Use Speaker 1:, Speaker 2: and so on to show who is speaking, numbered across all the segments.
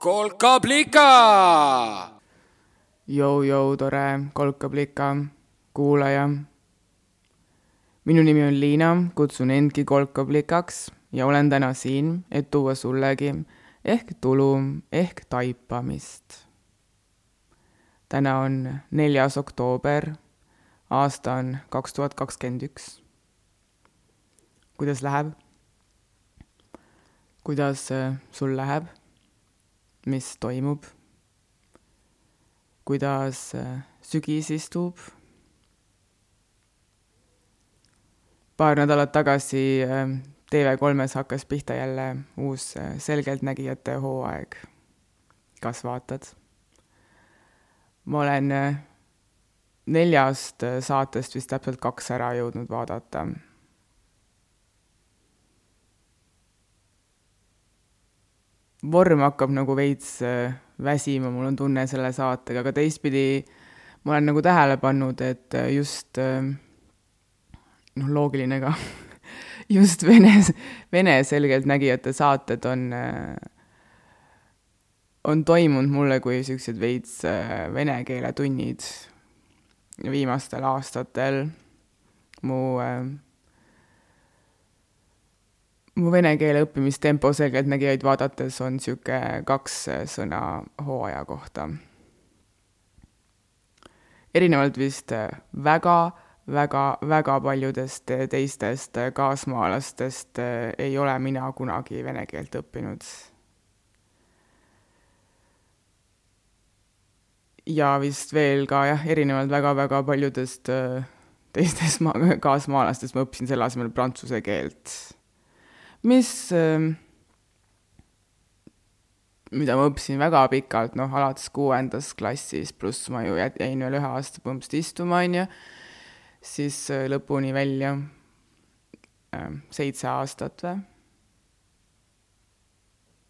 Speaker 1: kolkablika.
Speaker 2: Jou-jou, tore kolkablika kuulaja. minu nimi on Liina, kutsun endki kolkablikaks ja olen täna siin, et tuua sullegi ehk tulu ehk taipamist. täna on neljas oktoober, aasta on kaks tuhat kakskümmend üks. kuidas läheb? kuidas äh, sul läheb? Mis toimub? kuidas äh, sügis istub? paar nädalat tagasi äh, TV3-s hakkas pihta jälle uus selgeltnägijate hooaeg. kas vaatad? ma olen neljast saatest vist täpselt kaks ära jõudnud vaadata vorm hakkab nagu veits äh, väsima, mul on tunne selle saatega, aga teistpidi ma olen nagu tähele pannud, et äh, just äh, noh, loogiline ka just vene, vene selgeltnägijate saated on, on toimunud mulle kui siuksed veits vene keele tunnid viimastel aastatel. mu mu vene keele õppimistempo selgeltnägijaid vaadates on niisugune kaks sõna hooaja kohta. erinevalt vist väga, väga, väga paljudest teistest kaasmaalastest ei ole mina kunagi vene keelt õppinud. ja vist veel ka jah, erinevalt väga-väga paljudest teistest ma-, kaasmaalastest ma õppisin selle asemel prantsuse keelt mis, ähm, mida ma õppisin väga pikalt, noh, alates kuuendas klassis, pluss ma ju jäin veel ühe aasta põhimõtteliselt istuma, on ju, siis äh, lõpuni välja ähm, seitse aastat või?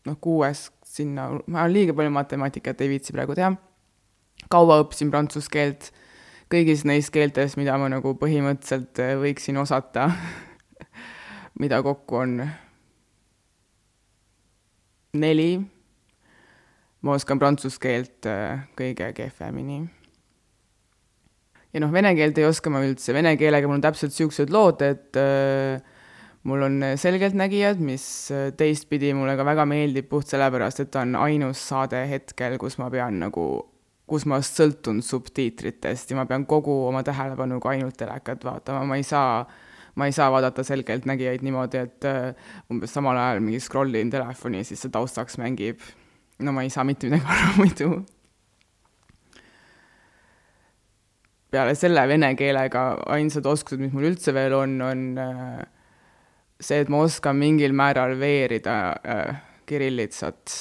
Speaker 2: noh, kuues sinna, ma liiga palju matemaatikat ei viitsi praegu teha. kaua õppisin prantsuse keelt, kõigis neis keeltes, mida ma nagu põhimõtteliselt äh, võiksin osata mida kokku on neli. ma oskan prantsuse keelt äh, kõige kehvemini. ja noh, vene keelt ei oska ma üldse, vene keelega mul on täpselt niisugused lood, et äh, mul on selgeltnägijad, mis äh, teistpidi mulle ka väga meeldib puht sellepärast, et ta on ainus saade hetkel, kus ma pean nagu, kus ma sõltun subtiitritest ja ma pean kogu oma tähelepanuga ainult telekat vaatama, ma ei saa äh, ma ei saa vaadata selgeltnägijaid niimoodi, et äh, umbes samal ajal mingi scroll in telefoni, siis see taustaks mängib. no ma ei saa mitte midagi aru muidu. peale selle vene keelega ainsad oskused, mis mul üldse veel on, on äh, see, et ma oskan mingil määral veerida äh, kirillitsat.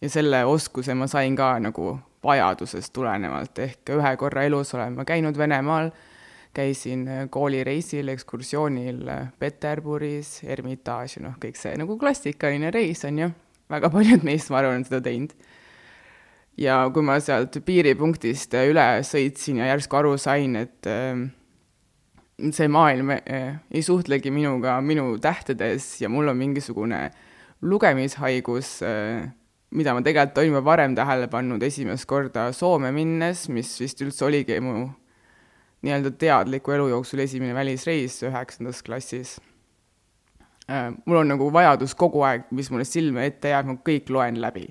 Speaker 2: ja selle oskuse ma sain ka nagu vajadusest tulenevalt, ehk ühe korra elus olen ma käinud Venemaal käisin äh, koolireisil, ekskursioonil äh, Peterburis, Ermitaaž noh, kõik see nagu klassikaline reis on ju, väga paljud meist, ma arvan, on seda teinud. ja kui ma sealt piiripunktist äh, üle sõitsin ja järsku aru sain, et see maailm ei suhtlegi minuga minu tähtedes ja mul on mingisugune lugemishaigus mida ma tegelikult olin juba varem tähele pannud esimest korda Soome minnes, mis vist üldse oligi mu nii-öelda teadliku elu jooksul esimene välisreis üheksandas klassis. Äh, mul on nagu vajadus kogu aeg, mis mulle silme ette jääb, ma kõik loen läbi.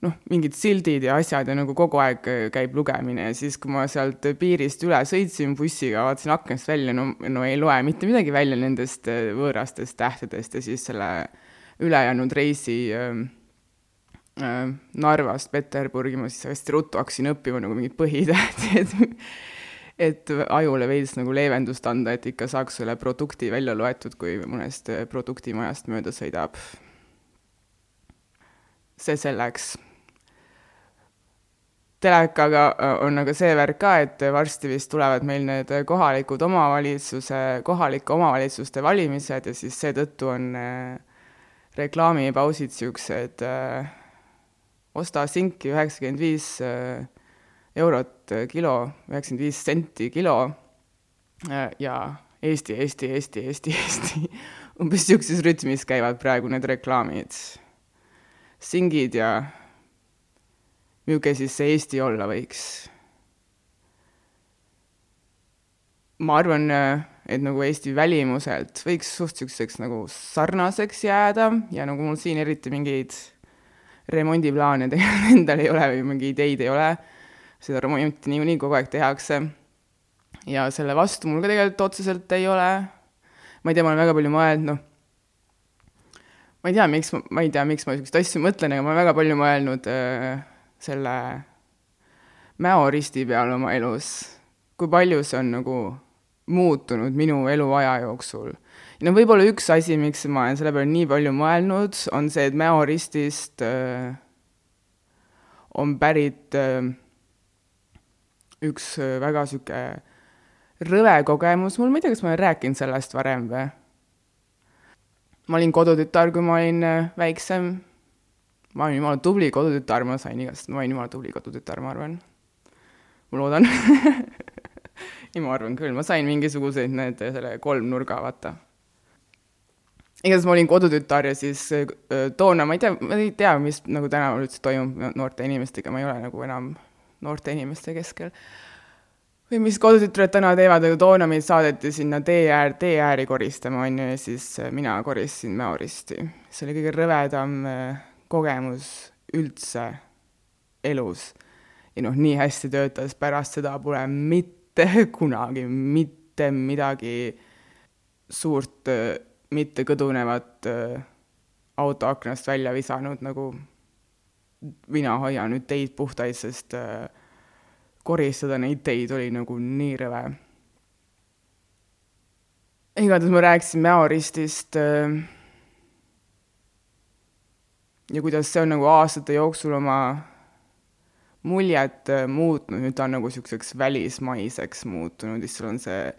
Speaker 2: noh, mingid sildid ja asjad ja nagu kogu aeg äh, käib lugemine ja siis, kui ma sealt piirist üle sõitsin bussiga, vaatasin aknast välja, no, no ei loe mitte midagi välja nendest äh, võõrastest tähtedest ja siis selle ülejäänud reisi äh, Narvast Peterburgi ma siis hästi ruttu hakkasin õppima nagu mingid põhitähti, et et ajule veits nagu leevendust anda, et ikka saaks selle produkti välja loetud, kui mõnest äh, produktimajast mööda sõidab. see selleks. telekaga äh, on aga see värk ka, et varsti vist tulevad meil need kohalikud omavalitsuse, kohalike omavalitsuste valimised ja siis seetõttu on reklaamipausid niisugused äh, osta sinki üheksakümmend viis äh, eurot äh, kilo, üheksakümmend viis senti kilo äh, ja Eesti, Eesti, Eesti, Eesti, Eesti umbes niisuguses rütmis käivad praegu need reklaamid. singid ja milline siis see Eesti olla võiks. ma arvan, et nagu Eesti välimuselt võiks suht niisuguseks nagu sarnaseks jääda ja nagu mul siin eriti mingeid remondiplaane tegelikult endal ei ole või mingeid ideid ei ole, seda remonti niikuinii kogu aeg tehakse. ja selle vastu mul ka tegelikult otseselt ei ole, ma ei tea, ma olen väga palju mõelnud, noh, ma ei tea, miks ma, ma ei tea, miks ma niisuguseid asju mõtlen, aga ma olen väga palju mõelnud äh, selle mäoristi peale oma elus, kui palju see on nagu muutunud minu eluaja jooksul no võib-olla üks asi, miks ma olen selle peale nii palju mõelnud, on see, et Mäo-Ristist äh, on pärit äh, üks äh, väga niisugune rõve kogemus, mul, ma ei tea, kas ma olen rääkinud sellest varem või? ma olin kodutütar, kui ma olin äh, väiksem. ma olin jumala tubli kodutütar, ma sain igast, ma olin jumala tubli kodutütar, ma arvan. ma loodan ei, ma arvan küll, ma sain mingisuguseid need, selle kolmnurga, vaata igatahes ma olin kodutütar ja siis äh, toona, ma ei tea, ma ei tea, mis nagu tänaval üldse toimub noorte inimestega, ma ei ole nagu enam noorte inimeste keskel. või mis kodutütred täna teevad, aga toona meid saadeti sinna tee äär, tee ääri koristama, on ju, ja siis äh, mina koristasin Mäoristi. see oli kõige rõvedam äh, kogemus üldse elus. ja noh, nii hästi töötas, pärast seda pole mitte kunagi mitte midagi suurt mitte kõdunevat äh, auto aknast välja visanud, nagu mina hoian nüüd teid puhtaid, sest äh, koristada neid teid oli nagu nii rõve. igatahes ma rääkisin Mäoristist äh, ja kuidas see on nagu aastate jooksul oma muljet muutnud, nüüd ta on nagu niisuguseks välismaiseks muutunud, siis sul on see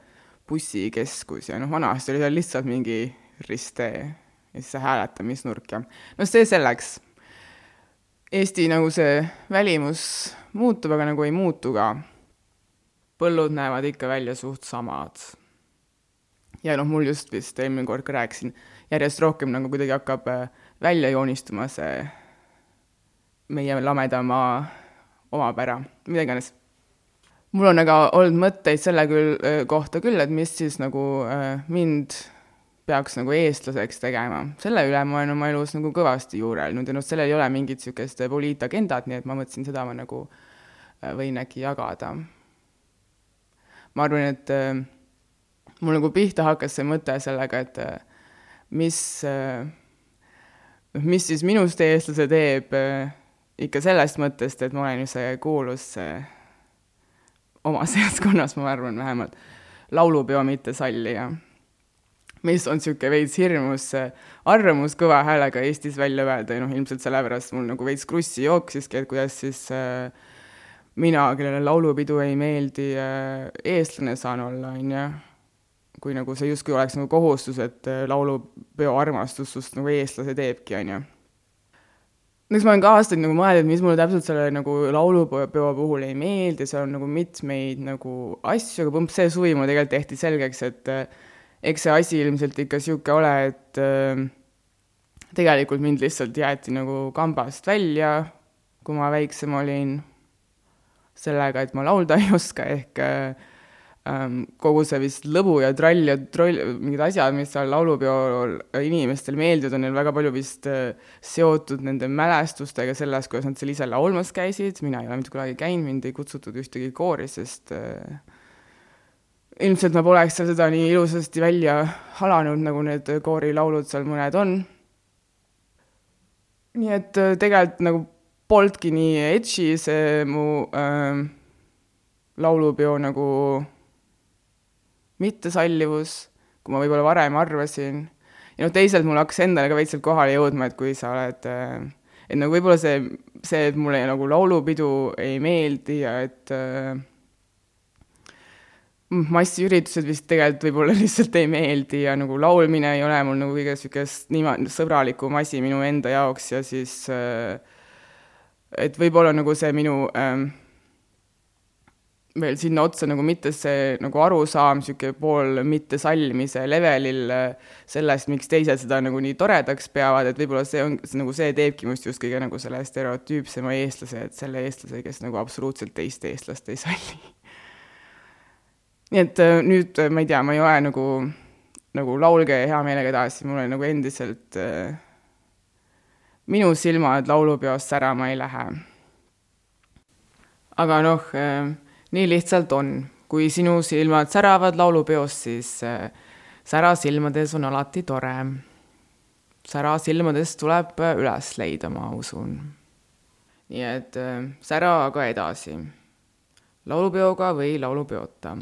Speaker 2: bussikeskus ja noh, vanasti oli seal lihtsalt mingi risttee ja siis see hääletamisnurk ja no see selleks. Eesti nagu see välimus muutub, aga nagu ei muutu ka. põllud näevad ikka välja suht samad. ja noh, mul just vist eelmine kord ka rääkisin, järjest rohkem nagu kuidagi hakkab äh, välja joonistuma see meie lameda maa omapära, mida iganes mul on aga olnud mõtteid selle küll, äh, kohta küll, et mis siis nagu äh, mind peaks nagu eestlaseks tegema. selle üle ma olen oma elus nagu kõvasti juurelnud ja noh, sellel ei ole mingit niisugust poliitagendat, nii et ma mõtlesin, seda ma nagu äh, võin äkki jagada. ma arvan, et äh, mul nagu pihta hakkas see mõte sellega, et äh, mis äh,, mis siis minust eestlase teeb äh, ikka sellest mõttest, et ma olen ju see kuulus äh, oma seltskonnas, ma arvan vähemalt, laulupeo mittesallija mis on niisugune veits hirmus arvamus kõva häälega Eestis välja öelda ja noh, ilmselt sellepärast mul nagu veits krussi jooksiski, et kuidas siis äh, mina, kellele laulupidu ei meeldi äh,, eestlane saan olla, on ju. kui nagu see justkui oleks nagu kohustus, et äh, laulupeo armastus sust nagu eestlase teebki, on ju eks ma olen ka aastaid nagu mõelnud, mis mulle täpselt selle nagu laulupeo puhul ei meeldi, seal on nagu mitmeid nagu asju, aga see suvi mulle tegelikult tehti selgeks, et äh, eks see asi ilmselt ikka niisugune ole, et äh, tegelikult mind lihtsalt jäeti nagu kambast välja, kui ma väiksem olin, sellega, et ma laulda ei oska, ehk äh, ähm, kogu see vist lõbu ja trall ja troll, mingid asjad, mis seal laulupeol inimestele meeldivad, on neil väga palju vist äh, seotud nende mälestustega sellest, kuidas nad seal ise laulmas käisid, mina ei ole mitte kunagi käinud, mind ei kutsutud ühtegi koori, sest äh, ilmselt ma poleks seal seda nii ilusasti välja halanud, nagu need koorilaulud seal mõned on. nii et äh, tegelikult nagu polnudki nii edgy see mu äh, laulupeo nagu mittesallivus, kui ma võib-olla varem arvasin. ja noh, teisalt mul hakkas endale ka veits kohale jõudma, et kui sa oled äh, et nagu võib-olla see, see, et mulle nagu laulupidu ei meeldi ja et äh, massiüritused vist tegelikult võib-olla lihtsalt ei meeldi ja nagu laulmine ei ole mul nagu kõige niisugust niimoodi sõbralikum asi minu enda jaoks ja siis äh, et võib-olla nagu see minu ähm, veel sinna otsa nagu mitte see nagu arusaam, niisugune pool mittesallimise levelil äh, sellest, miks teised seda nagu nii toredaks peavad, et võib-olla see on, nagu see teebki minust just kõige nagu selle stereotüüpsema eestlase, et selle eestlase, kes nagu absoluutselt teist eestlast ei salli. nii et äh, nüüd ma ei tea, ma ei ole nagu, nagu laulge hea meelega edasi, mul on nagu endiselt äh, minu silmad laulupeost särama ei lähe. aga noh äh,, nii lihtsalt on. kui sinu silmad säravad laulupeos, siis äh, sära silmades on alati tore. sära silmades tuleb äh, üles leida, ma usun. nii et äh, sära aga edasi. laulupeoga või laulupeota.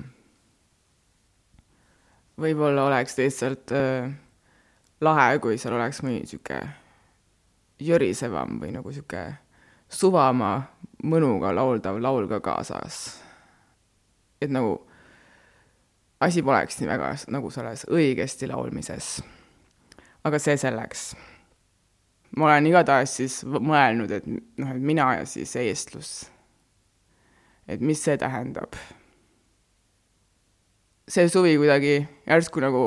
Speaker 2: Võib-olla oleks lihtsalt äh, lahe, kui seal oleks mõni sihuke jõrisevam või nagu sihuke suvama mõnuga lauldav laul ka kaasas et nagu asi poleks nii väga nagu selles õigesti laulmises. aga see selleks. ma olen igatahes siis mõelnud, et noh, et mina ja siis eestlus. et mis see tähendab. See suvi kuidagi järsku nagu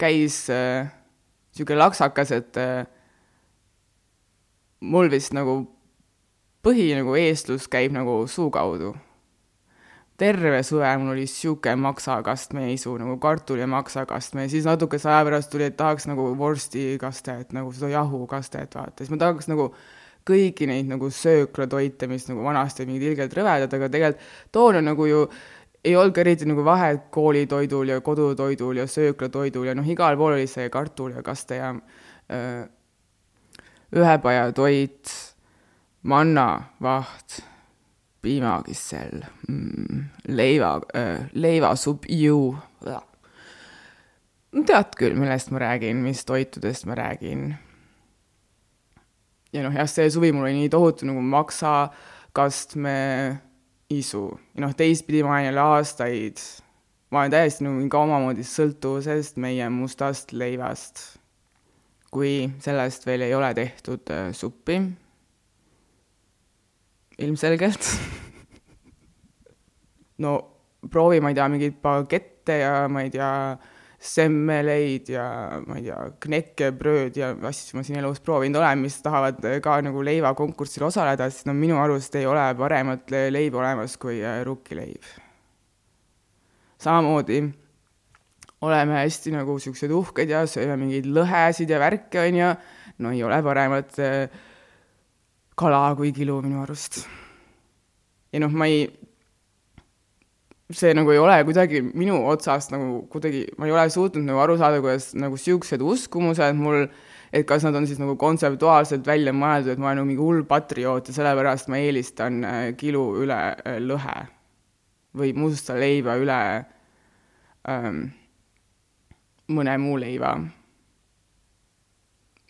Speaker 2: käis niisugune äh, laksakas, et äh, mul vist nagu põhi nagu eestlus käib nagu suu kaudu. terve suve mul oli sihuke maksakastme isu nagu kartul ja maksakastme ja siis natukese aja pärast tuli, et tahaks nagu vorstikastet, nagu seda jahukastet vaata, siis ma tahaks nagu kõiki neid nagu sööklatoite, mis nagu vanasti olid mingid ilgelt rõvedad, aga tegelikult toona nagu ju ei olnud ka eriti nagu vahet koolitoidul ja kodutoidul ja sööklatoidul ja noh, igal pool oli see kartul ja kaste ja öö, ühepajatoit mannavaht, piimakissel mm,, leiva leivasupp, ju. tead küll, millest ma räägin, mis toitudest ma räägin. Ja noh, jah, see suvi mul oli nii tohutu nagu maksakastme isu ja noh, teistpidi ma olen jälle aastaid, ma olen täiesti nagu ka omamoodi sõltuvusest meie mustast leivast. kui sellest veel ei ole tehtud äh, suppi ilmselgelt no proovi, ma ei tea, mingeid bagette ja ma ei tea, semmeleid ja ma ei tea, knekkebrööd ja asju ma siin elus proovinud olen, mis tahavad ka nagu leivakonkursil osaleda, siis no minu arust ei ole paremat leiba olemas kui äh, rukkileib. samamoodi oleme hästi nagu siuksed uhked ja sööme mingeid lõhesid ja värke, onju, no ei ole paremat äh, kala kui kilu minu arust. ja noh, ma ei, see nagu ei ole kuidagi minu otsast nagu kuidagi, ma ei ole suutnud nagu aru saada, kuidas nagu siuksed uskumused mul, et kas nad on siis nagu kontseptuaalselt välja mõeldud, et ma olen nagu mingi hull patrioot ja sellepärast ma eelistan äh, kilu üle äh, lõhe. Või musta leiba üle ähm, mõne muu leiva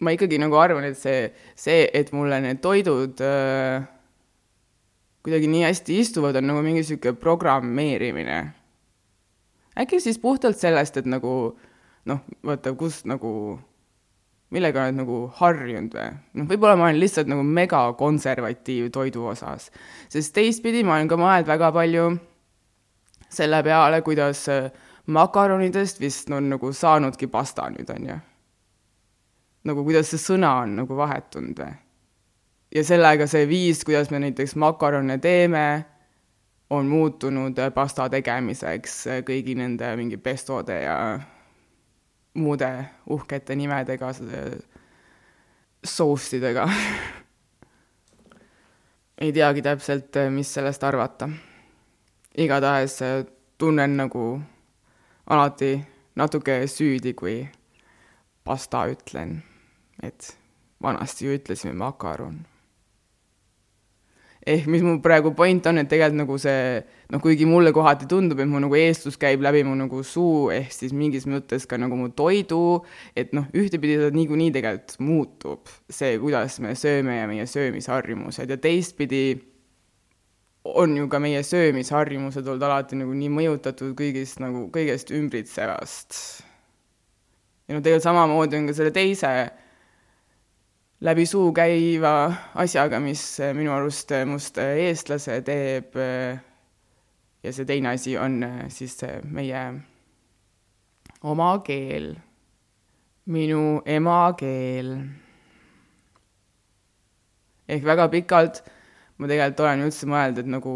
Speaker 2: ma ikkagi nagu arvan, et see, see, et mulle need toidud äh, kuidagi nii hästi istuvad, on nagu mingi niisugune programmeerimine. äkki siis puhtalt sellest, et nagu noh, vaata, kus nagu, millega oled nagu harjunud või? noh, võib-olla ma olen lihtsalt nagu megakonservatiiv toidu osas, sest teistpidi ma olen ka mõelnud väga palju selle peale, kuidas äh, makaronidest vist on nagu saanudki pasta nüüd, on ju nagu kuidas see sõna on nagu vahetunud või. Ja sellega see viis, kuidas me näiteks makarone teeme, on muutunud pasta tegemiseks kõigi nende mingi pestode ja muude uhkete nimedega, soussidega ei teagi täpselt, mis sellest arvata. igatahes tunnen nagu alati natuke süüdi, kui pasta ütlen et vanasti ju ütlesime makaron. Ehk mis mu praegu point on, et tegelikult nagu see, noh, kuigi mulle kohati tundub, et mu nagu eestlus käib läbi mu nagu suu, ehk siis mingis mõttes ka nagu mu toidu, et noh, ühtepidi ta niikuinii tegelikult muutub, see, kuidas me sööme ja meie söömisharjumused ja teistpidi on ju ka meie söömisharjumused olnud alati nagu nii mõjutatud kõigist nagu, kõigest ümbritsevast. ja noh, tegelikult samamoodi on ka selle teise läbi suu käiva asjaga, mis minu arust must eestlase teeb. ja see teine asi on siis meie oma keel, minu emakeel. ehk väga pikalt ma tegelikult olen üldse mõelnud, et nagu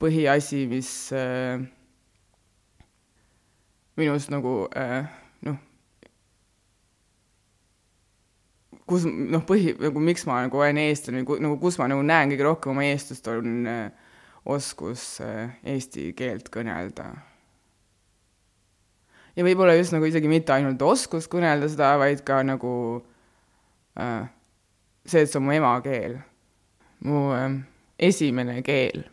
Speaker 2: põhiasi, mis minus nagu äh, noh, kus noh, põhi, nagu miks ma nagu olen eestlane, nagu kus ma nagu näen kõige rohkem oma eestlust, on äh, oskus äh, eesti keelt kõnelda. ja võib-olla just nagu isegi mitte ainult oskus kõnelda seda, vaid ka nagu äh, see, et see on mu emakeel, mu äh, esimene keel.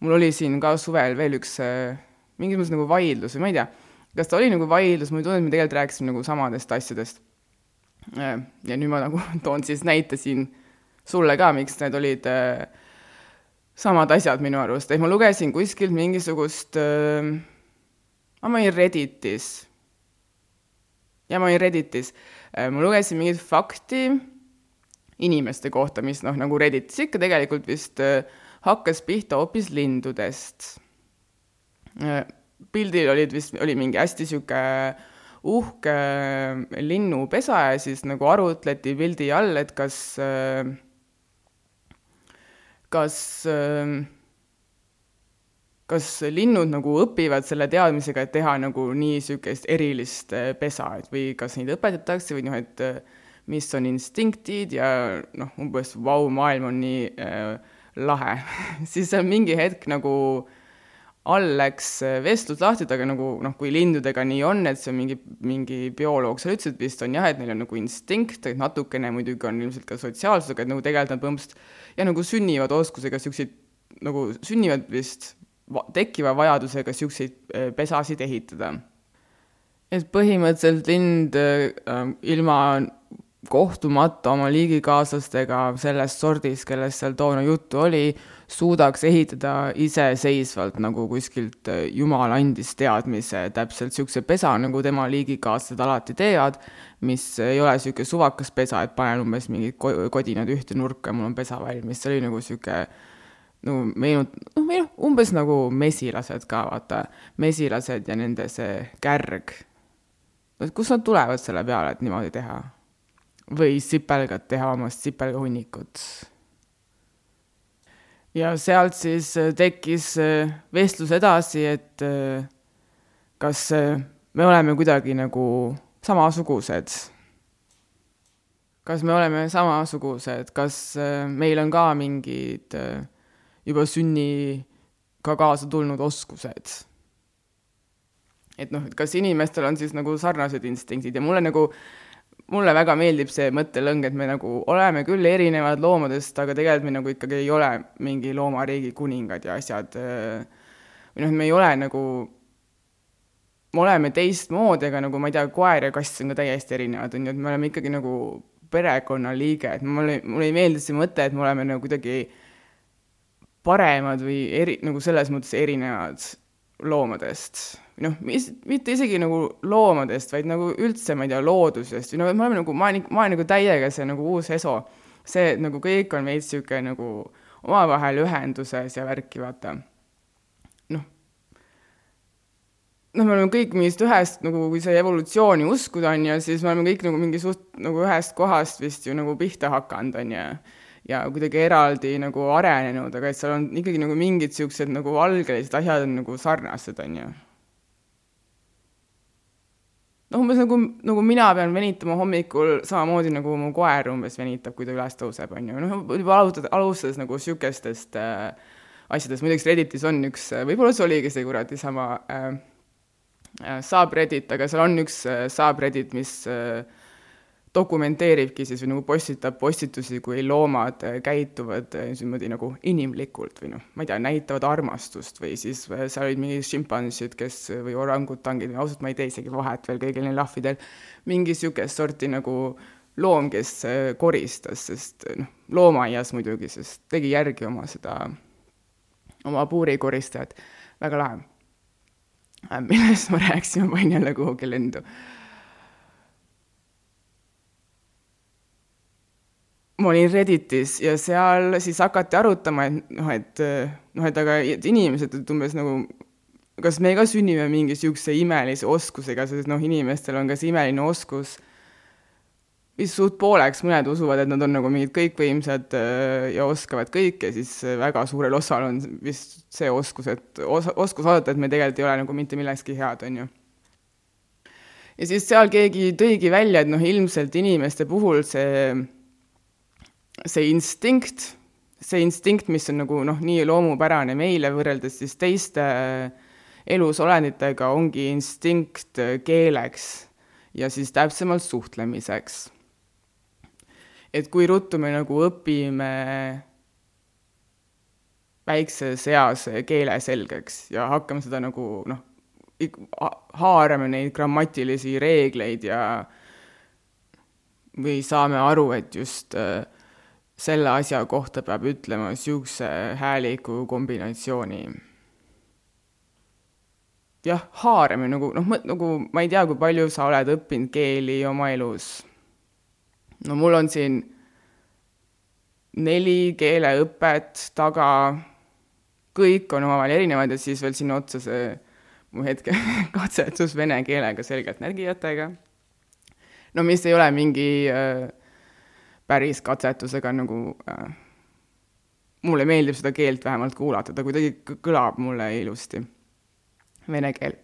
Speaker 2: mul oli siin ka suvel veel üks äh, mingis mõttes nagu vaidlus või ma ei tea, kas ta oli nagu vaidlus, mulle tundub, et me tegelikult rääkisime nagu samadest asjadest. ja nüüd ma nagu toon siis näite siin sulle ka, miks need olid äh, samad asjad minu arust, et ma lugesin kuskilt mingisugust äh,, ma olin Redditis. ja ma olin Redditis äh,, ma lugesin mingit fakti inimeste kohta, mis noh, nagu Redditis ikka tegelikult vist äh, hakkas pihta hoopis lindudest pildil olid vist, oli mingi hästi sihuke uhke linnupesa ja siis nagu arutleti pildi all, et kas, kas, kas linnud nagu õpivad selle teadmisega, et teha nagu nii niisugust erilist pesa, et või kas neid õpetatakse või noh, et mis on instinktid ja noh, umbes vau, maailm on nii äh, lahe. Siis on mingi hetk nagu äh, all läks äh, vestlus lahti, et aga nagu noh, kui lindudega nii on, et see on mingi, mingi bioloog seal ütles, et vist on jah, et neil on nagu instinkt, et natukene muidugi on ilmselt ka sotsiaalsusega, et nagu tegelikult nad põhimõtteliselt ja nagu sünnivad oskusega niisuguseid, nagu sünnivad vist tekkiva vajadusega niisuguseid äh, pesasid ehitada. et põhimõtteliselt lind äh, ilma kohtumata oma liigikaaslastega sellest sordist, kellest seal toona juttu oli, suudaks ehitada iseseisvalt, nagu kuskilt äh, Jumal andis teadmise, täpselt niisuguse pesa, nagu tema liigikaaslased alati teevad, mis ei ole niisugune suvakas pesa, et panen umbes mingid kodinad ühte nurka ja mul on pesa valmis, see oli nagu niisugune nagu meenut-, noh, noh, umbes nagu mesilased ka, vaata, mesilased ja nende see kärg. kust nad tulevad selle peale, et niimoodi teha? või sipelgad teha omast sipelgahunnikut ja sealt siis äh, tekkis äh, vestlus edasi, et äh, kas me oleme kuidagi nagu samasugused. kas me oleme samasugused, kas meil on ka mingid juba sünniga kaasa tulnud oskused? et noh, et kas inimestel on siis nagu sarnased instinktid ja mulle nagu äh, mulle väga meeldib see mõttelõng, et me nagu oleme küll erinevad loomadest, aga tegelikult me nagu ikkagi ei ole mingi loomariigi kuningad ja asjad. või noh, me ei ole nagu, me oleme teistmoodi, aga nagu ma ei tea, koer ja kass on ka täiesti erinevad, on ju, et me oleme ikkagi nagu perekonnaliige, et mulle, mulle ei meeldi see mõte, et me oleme nagu kuidagi paremad või eri, nagu selles mõttes erinevad loomadest noh, mis, mitte isegi nagu loomadest, vaid nagu üldse, ma ei tea, loodusest või noh, me oleme nagu, ma olen, ma olen nagu täiega see nagu uus ESO. see, et nagu kõik on veits niisugune nagu omavahel ühenduses ja värki, vaata. noh, noh, me oleme kõik mingist ühest nagu, kui see evolutsiooni uskuda, on ju, siis me oleme kõik nagu mingi suht nagu ühest kohast vist ju nagu pihta hakanud, on ju ja kuidagi eraldi nagu arenenud, aga et seal on ikkagi nagu mingid niisugused nagu algelised asjad on nagu sarnased, on ju. Noh, umbes nagu, nagu mina pean venitama hommikul samamoodi, nagu mu koer umbes venitab, kui ta üles tõuseb, on ju, noh, juba alustades, alustades nagu niisugustest äh, asjadest, muideks Redditis on üks, äh, võib-olla see oligi see kuradi sama äh, äh, subreddit, aga seal on üks äh, subreddit, mis äh, dokumenteeribki siis või nagu postitab postitusi, kui loomad äh, käituvad äh, niimoodi nagu inimlikult või noh, ma ei tea, näitavad armastust või siis äh, seal olid mingid šimpansid, kes või orangutangid või ausalt ma ei tee isegi vahet veel kõigil neil lahvidel, mingi niisugust sorti nagu loom, kes koristas, sest noh, loomaaias muidugi, sest tegi järgi oma seda, oma puurikoristajat, väga lahe. millest ma rääkisin, ma panin jälle kuhugi lendu ma olin Redditis ja seal siis hakati arutama, et noh, et noh, et aga et inimesed, et umbes nagu kas me ka sünnime mingi niisuguse imelise oskusega, sest noh, inimestel on ka see imeline oskus vist suht pooleks, mõned usuvad, et nad on nagu mingid kõikvõimsad äh, ja oskavad kõike, siis äh, väga suurel osal on vist see oskus, et osa, oskus vaadata, et me tegelikult ei ole nagu mitte millekski head, on ju. ja siis seal keegi tõigi välja, et noh, ilmselt inimeste puhul see, see instinkt, see instinkt, mis on nagu noh, nii loomupärane meile võrreldes siis teiste elusolenditega, ongi instinkt keeleks ja siis täpsemalt suhtlemiseks. Et kui ruttu me nagu õpime väikses eas keele selgeks ja hakkame seda nagu noh, haarame neid grammatilisi reegleid ja või saame aru, et just äh, selle asja kohta peab ütlema niisuguse hääliku kombinatsiooni. jah, haarame nagu noh, nagu ma ei tea, kui palju sa oled õppinud keeli oma elus no mul on siin neli keeleõpet taga, kõik on omavahel erinevad ja siis veel sinna otsa see mu hetke katsetus vene keelega selgeltnägijatega. no mis ei ole mingi äh, päris katsetusega nagu äh, mulle meeldib seda keelt vähemalt kuulata, ta kuidagi kõlab mulle ilusti, vene keel.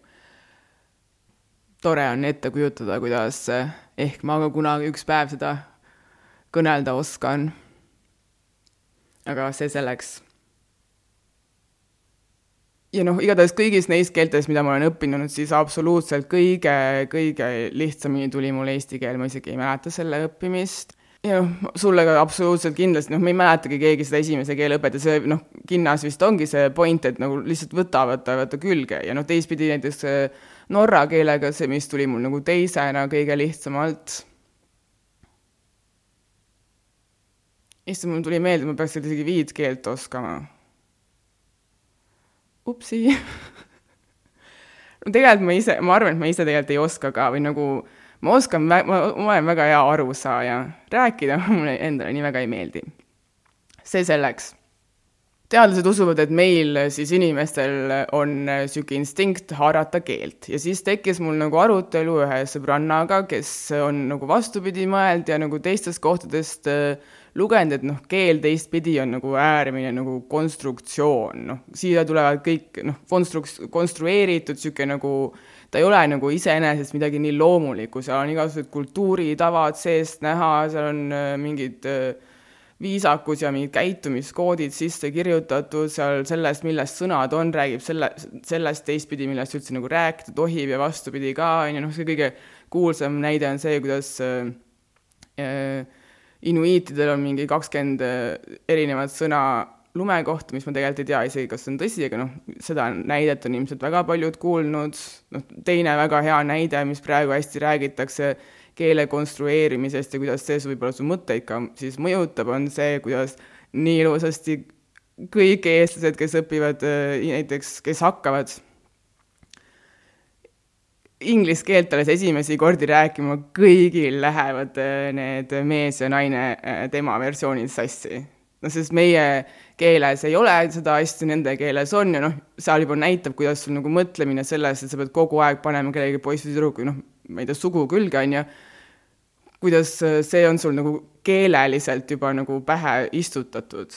Speaker 2: tore on ette kujutada, kuidas äh, ehk ma ka kunagi üks päev seda kõnelda oskan. aga see selleks. ja noh, igatahes kõigis neis keeltes, mida ma olen õppinud, siis absoluutselt kõige, kõige lihtsamini tuli mul eesti keel, ma isegi ei mäleta selle õppimist ja noh, sulle ka absoluutselt kindlasti, noh, me ei mäletagi keegi seda esimese keele õpet ja see noh, kinnas vist ongi see point, et nagu lihtsalt võta, võta, võta külge ja noh, teistpidi näiteks norra keelega see, mis tuli mul nagu teisena kõige lihtsamalt. issand, mul tuli meelde, ma peaks isegi viit keelt oskama. upsi no tegelikult ma ise, ma arvan, et ma ise tegelikult ei oska ka või nagu ma oskan, ma, ma olen väga hea arusaaja, rääkida mulle endale nii väga ei meeldi. see selleks. Teadlased usuvad, et meil siis inimestel on niisugune instinkt haarata keelt. Ja siis tekkis mul nagu arutelu ühe sõbrannaga, kes on nagu vastupidi mõeld ja nagu teistest kohtadest äh, lugenud, et noh, keel teistpidi on nagu äärmine nagu konstruktsioon, noh, siia tulevad kõik noh, konstruk-, konstrueeritud niisugune nagu ta ei ole nagu iseenesest midagi nii loomulikku, seal on igasugused kultuuritavad seest näha, seal on äh, mingid äh, viisakus ja mingid käitumiskoodid sisse kirjutatud seal sellest, millest sõnad on, räägib selle, sellest teistpidi, millest üldse nagu rääkida tohib ja vastupidi ka, on ju, noh, see kõige kuulsam näide on see, kuidas äh, äh, inuiitidel on mingi kakskümmend erinevat sõna lume kohta, mis ma tegelikult ei tea isegi, kas see on tõsi, aga noh, seda näidet on ilmselt väga paljud kuulnud, noh, teine väga hea näide, mis praegu hästi räägitakse, keele konstrueerimisest ja kuidas see võib-olla su mõtteid ka siis mõjutab, on see, kuidas nii ilusasti kõik eestlased, kes õpivad äh, näiteks, kes hakkavad inglise keelt alles esimesi kordi rääkima, kõigil lähevad äh, need mees ja naine äh, tema versioonid sassi. No sest meie keeles ei ole seda asja, nende keeles on ja noh, seal juba näitab, kuidas sul nagu mõtlemine selles, et sa pead kogu aeg panema kellelegi poissi või tüdruku, noh, ma ei tea, sugu külge, on ju, kuidas see on sul nagu keeleliselt juba nagu pähe istutatud.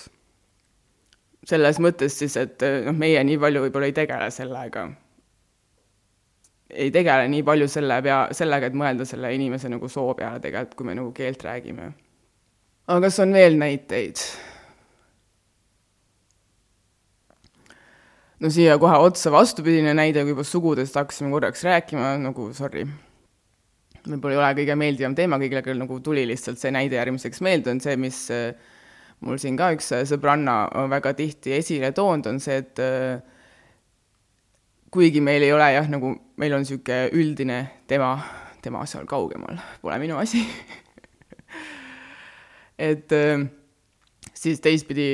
Speaker 2: selles mõttes siis, et noh, meie nii palju võib-olla ei tegele sellega. ei tegele nii palju selle pea, sellega, et mõelda selle inimese nagu soo peale tegelikult, kui me nagu keelt räägime. aga kas on veel näiteid? No siia kohe otsa vastupidine näide, kui juba sugudest hakkasime korraks rääkima, nagu sorry. Võib-olla ei ole kõige meeldivam teema kõigile, küll nagu tuli lihtsalt see näide järgmiseks meelde, on see, mis äh, mul siin ka üks äh, sõbranna väga tihti esile toonud, on see, et äh, kuigi meil ei ole jah, nagu meil on niisugune üldine tema, tema seal kaugemal, pole minu asi. Et siis teistpidi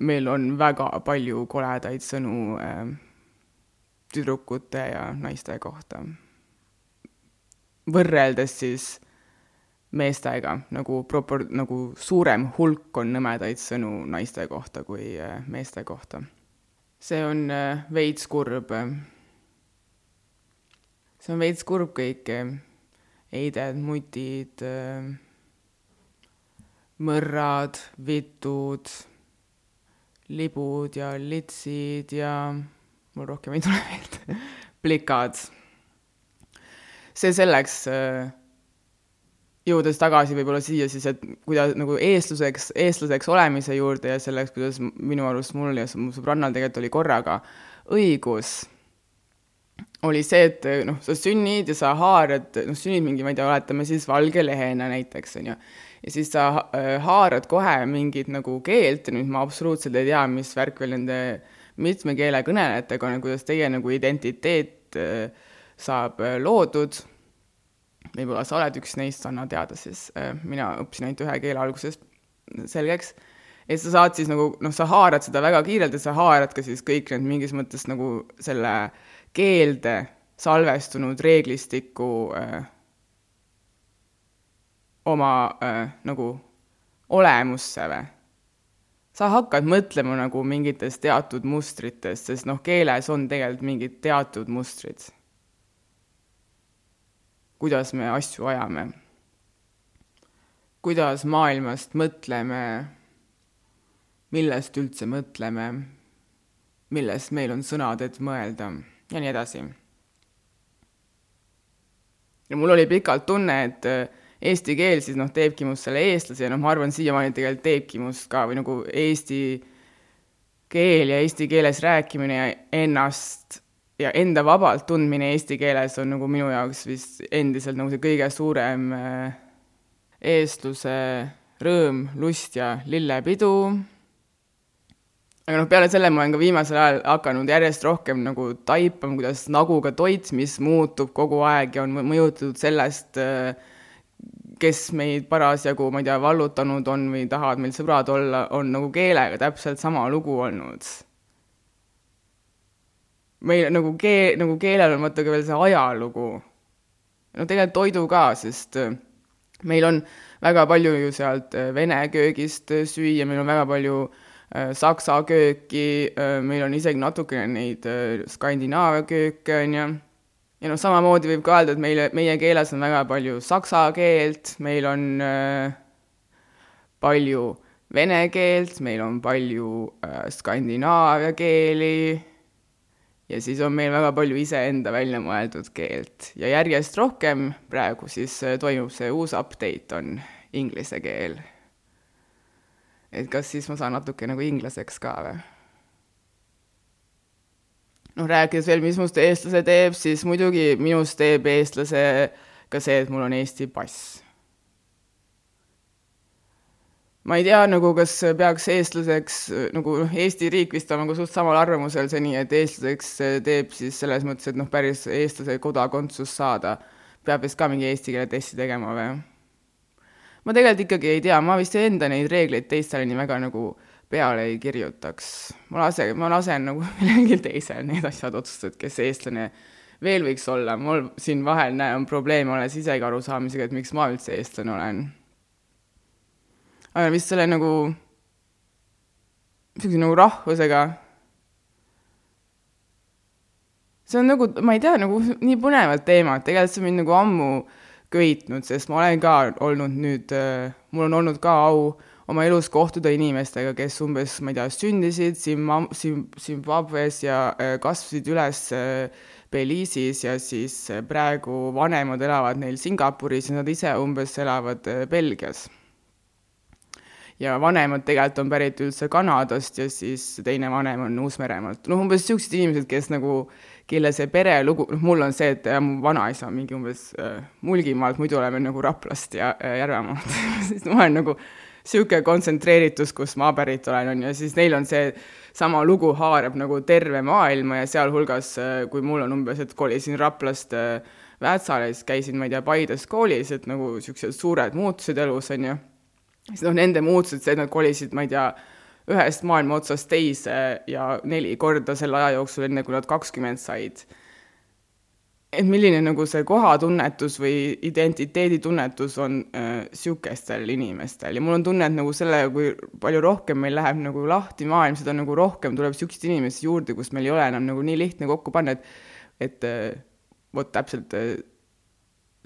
Speaker 2: meil on väga palju koledaid sõnu tüdrukute ja naiste kohta võrreldes siis meestega, nagu propor-, nagu suurem hulk on nõmedaid sõnu naiste kohta kui äh, meeste kohta. see on äh, veits kurb. see on veits kurb kõik, eided, mutid, mõrrad, vitud, libud ja litsid ja mul rohkem ei tule meelde plikad. see selleks jõudes tagasi võib-olla siia siis, et kuidas nagu eestluseks, eestlaseks olemise juurde ja selleks, kuidas minu arust mul ja mu sõbrannal tegelikult oli korraga õigus, oli see, et noh, sa sünnid ja sa haarad, noh, sünnid mingi, ma ei tea, oletame siis valge lehena näiteks, on ju, ja siis sa äh, haarad kohe mingit nagu keelt ja nüüd ma absoluutselt ei tea, mis värk veel nende mitme keele kõnelejatega on, kuidas teie nagu identiteet äh, saab äh, loodud. Võib-olla sa oled üks neist, anna teada siis, mina õppisin ainult ühe keele alguses selgeks, et sa saad siis nagu noh, sa haarad seda väga kiirelt ja sa haarad ka siis kõik need mingis mõttes nagu selle keelde salvestunud reeglistiku äh, oma äh, nagu olemusse või? sa hakkad mõtlema nagu mingitest teatud mustritest, sest noh, keeles on tegelikult mingid teatud mustrid. Kuidas me asju ajame, kuidas maailmast mõtleme, millest üldse mõtleme, millest meil on sõnad, et mõelda. Ja nii edasi. ja mul oli pikalt tunne, et äh, eesti keel siis noh, teebki must selle eestlase ja noh, ma arvan, siiamaani tegelikult teebki must ka või nagu eesti keel ja eesti keeles rääkimine ja ennast ja enda vabalt tundmine eesti keeles on nagu minu jaoks vist endiselt nagu see kõige suurem äh, eestluse rõõm, lust ja lillepidu. aga noh, peale selle ma olen ka viimasel ajal hakanud järjest rohkem nagu taipama, kuidas näguga toit, mis muutub kogu aeg ja on mõjutatud sellest, äh, kes meid parasjagu, ma ei tea, vallutanud on või tahavad meil sõbrad olla, on nagu keelega täpselt sama lugu olnud meil nagu keel, nagu keelel on vaata ka veel see ajalugu. no tegelikult toidu ka, sest äh, meil on väga palju ju sealt äh, vene köögist äh, süüa, meil on väga palju saksa kööki meil on isegi natukene neid Skandinaavia kööke, on ju. Ja noh, samamoodi võib ka öelda, et meile, meie keeles on väga palju saksa keelt, meil on äh, palju vene keelt, meil on palju äh, Skandinaavia keeli ja siis on meil väga palju iseenda välja mõeldud keelt ja järjest rohkem praegu siis äh, toimub see uus update, on inglise keel. et kas siis ma saan natuke nagu inglaseks ka või? Noh, rääkides veel, mis must eestlase teeb, siis muidugi minust teeb eestlase ka see, et mul on Eesti pass ma ei tea nagu, kas peaks eestlaseks, nagu noh, Eesti riik vist on nagu suht samal arvamusel seni, et eestlaseks teeb siis selles mõttes, et noh, päris eestlase kodakondsus saada, peab vist ka mingi eesti keele testi tegema või? ma tegelikult ikkagi ei tea, ma vist enda neid reegleid teistele nii väga nagu peale ei kirjutaks. ma lasen, ma lasen nagu millelgi teisel need asjad otsustada, kes eestlane veel võiks olla, mul siin vahel, näe, on probleeme alles isegi arusaamisega, et miks ma üldse eestlane olen aga vist selle nagu, niisuguse nagu rahvusega. see on nagu, ma ei tea, nagu nii põnevad teemad, tegelikult see mind nagu ammu köitnud, sest ma olen ka olnud nüüd äh,, mul on olnud ka au oma elus kohtuda inimestega, kes umbes, ma ei tea, sündisid Zimba-, Zim-, Zimbabwes ja äh, kasvasid üles äh, Belize'is ja siis äh, praegu vanemad elavad neil Singapuris ja nad ise umbes elavad äh, Belgias ja vanemad tegelikult on pärit üldse Kanadast ja siis teine vanem on Uus-Meremaalt. noh, umbes niisugused inimesed, kes nagu, kelle see perelugu, noh, mul on see, et ja, mu vanaisa on mingi umbes äh, Mulgimaalt, muidu oleme nagu Raplast ja äh, Järvamaalt siis ma olen nagu niisugune kontsentreeritus, kust ma pärit olen, on ju, siis neil on see sama lugu haarab nagu terve maailma ja sealhulgas, äh, kui mul on umbes, et kolisin Raplast äh, Väätsale, siis käisin, ma ei tea, Paides koolis, et nagu niisugused suured muutused elus, on ju siis noh, nende muutused, see, et nad kolisid, ma ei tea, ühest maailma otsast teise ja neli korda selle aja jooksul, enne kui nad kakskümmend said. Et milline nagu see kohatunnetus või identiteeditunnetus on niisugustel äh, inimestel. Ja mul on tunne, et nagu sellega, kui palju rohkem meil läheb nagu lahti maailm, seda nagu rohkem tuleb niisuguseid inimesi juurde, kus meil ei ole enam nagu nii lihtne kokku panna, et et äh, vot täpselt äh,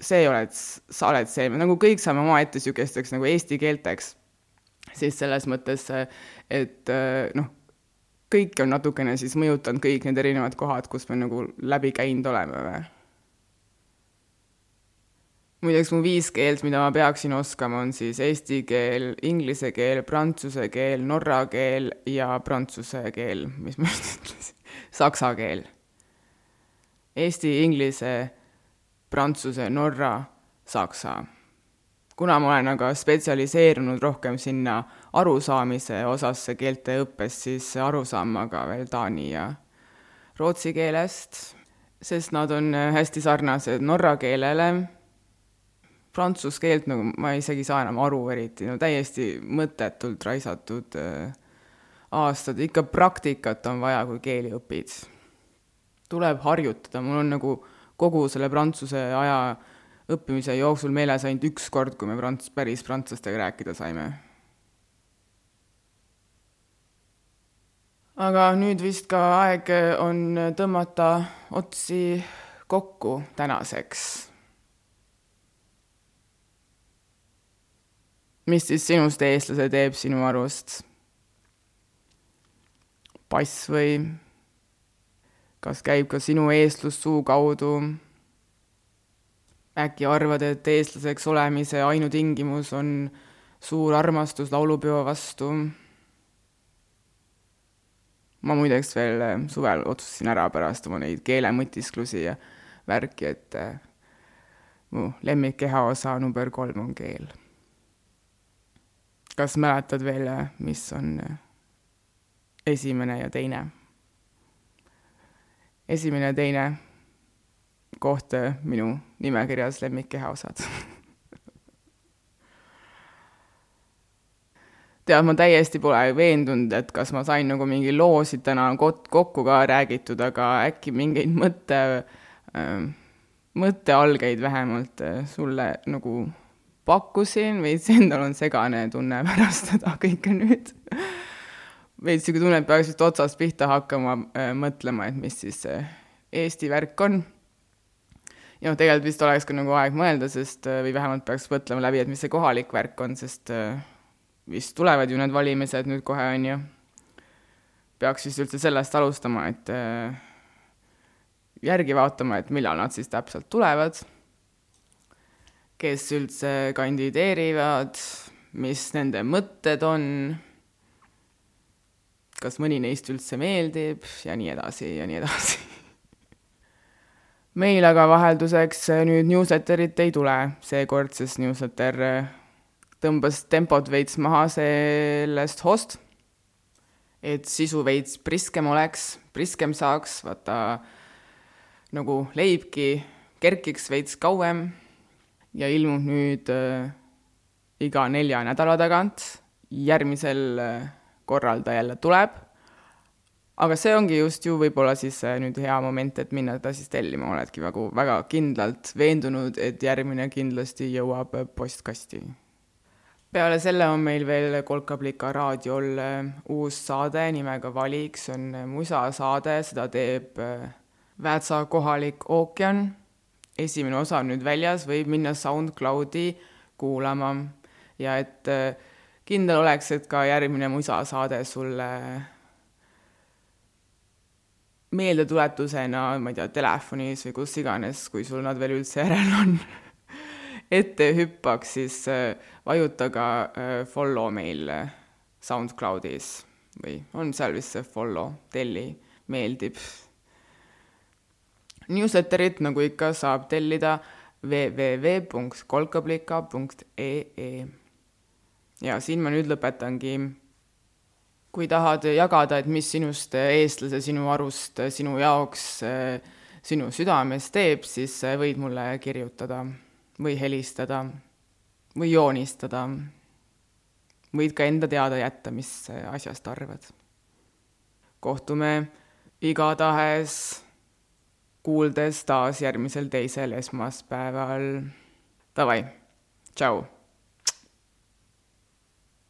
Speaker 2: see oled, sa oled see, nagu kõik saame omaette niisugusteks nagu eesti keelteks, siis selles mõttes, äh, et äh, noh, kõiki on natukene siis mõjutanud kõik need erinevad kohad, kus me nagu läbi käinud oleme või? muideks mu viis keelt, mida ma peaksin oskama, on siis eesti keel, inglise keel, prantsuse keel, norra keel ja prantsuse keel, mis ma just ütlesin, saksa keel. Eesti, inglise, prantsuse, norra, saksa kuna ma olen aga spetsialiseerunud rohkem sinna arusaamise osasse keelte õppes, siis aru saan ma ka veel taani ja rootsi keelest, sest nad on hästi sarnased norra keelele. Prantsuse keelt nagu ma isegi ei saa enam aru eriti, no täiesti mõttetult raisatud äh, aastad, ikka praktikat on vaja, kui keeli õpid. tuleb harjutada, mul on nagu kogu selle prantsuse aja õppimise jooksul meeles ainult üks kord, kui me prants-, päris prantslastega rääkida saime. aga nüüd vist ka aeg on tõmmata otsi kokku tänaseks. mis siis sinust eestlase teeb sinu arust? pass või kas käib ka sinu eestlus suu kaudu? Äkki arvad, et eestlaseks olemise ainutingimus on suur armastus laulupeo vastu? ma muideks veel eh, suvel otsustasin ära pärast oma neid keelemõtisklusi ja värki, et eh, mu lemmik kehaosa number kolm on keel. kas mäletad veel, eh, mis on esimene ja teine? esimene ja teine koht minu nimekirjas lemmikkehaosad. tead, ma täiesti pole veendunud, et kas ma sain nagu mingi loosid täna kot-, kokku ka räägitud, aga äkki mingeid mõtte äh,, mõttealgeid vähemalt äh, sulle nagu pakkusin, veits endal on segane tunne pärast seda kõike nüüd? veits niisugune tunne, et peaks vist otsast pihta hakkama äh, mõtlema, et mis siis see Eesti värk on ja noh, tegelikult vist oleks ka nagu aeg mõelda, sest äh, või vähemalt peaks mõtlema läbi, et mis see kohalik värk on, sest äh, vist tulevad ju need valimised nüüd kohe, on ju. peaks vist üldse sellest alustama, et äh, järgi vaatama, et millal nad siis täpselt tulevad, kes üldse kandideerivad, mis nende mõtted on, kas mõni neist üldse meeldib ja nii edasi ja nii edasi meil aga vahelduseks äh, nüüd newsletterit ei tule. Seekord, sest newsletter äh, tõmbas tempot veits maha sellest host, et sisu veits priskem oleks, priskem saaks, vaata nagu leibki kerkiks veits kauem. Ja ilmub nüüd äh, iga nelja nädala tagant, järgmisel äh, korral ta jälle tuleb aga see ongi just ju võib-olla siis nüüd hea moment, et minna ta siis tellima, oledki väga, väga kindlalt veendunud, et järgmine kindlasti jõuab postkasti. peale selle on meil veel Kolkablika raadiol äh, uus saade nimega Valik, see on musasaade, seda teeb äh, Väätsa kohalik ookean. esimene osa on nüüd väljas, võib minna SoundCloudi kuulama. Ja et kindel oleks, et ka järgmine musasaade sulle meeldetuletusena, ma ei tea, telefonis või kus iganes, kui sul nad veel üldse järel on ette hüppaks, siis äh, vajuta ka äh, follow meil äh, SoundCloudis või on seal vist see follow, telli, meeldib. Newsletterit, nagu ikka, saab tellida www.kolkablika.ee. ja siin ma nüüd lõpetangi kui tahad jagada, et mis sinust eestlase sinu arust sinu jaoks sinu südames teeb, siis võid mulle kirjutada või helistada või joonistada. võid ka enda teada jätta, mis asjast arvad. kohtume igatahes kuuldes taas järgmisel teisel esmaspäeval. Davai, tšau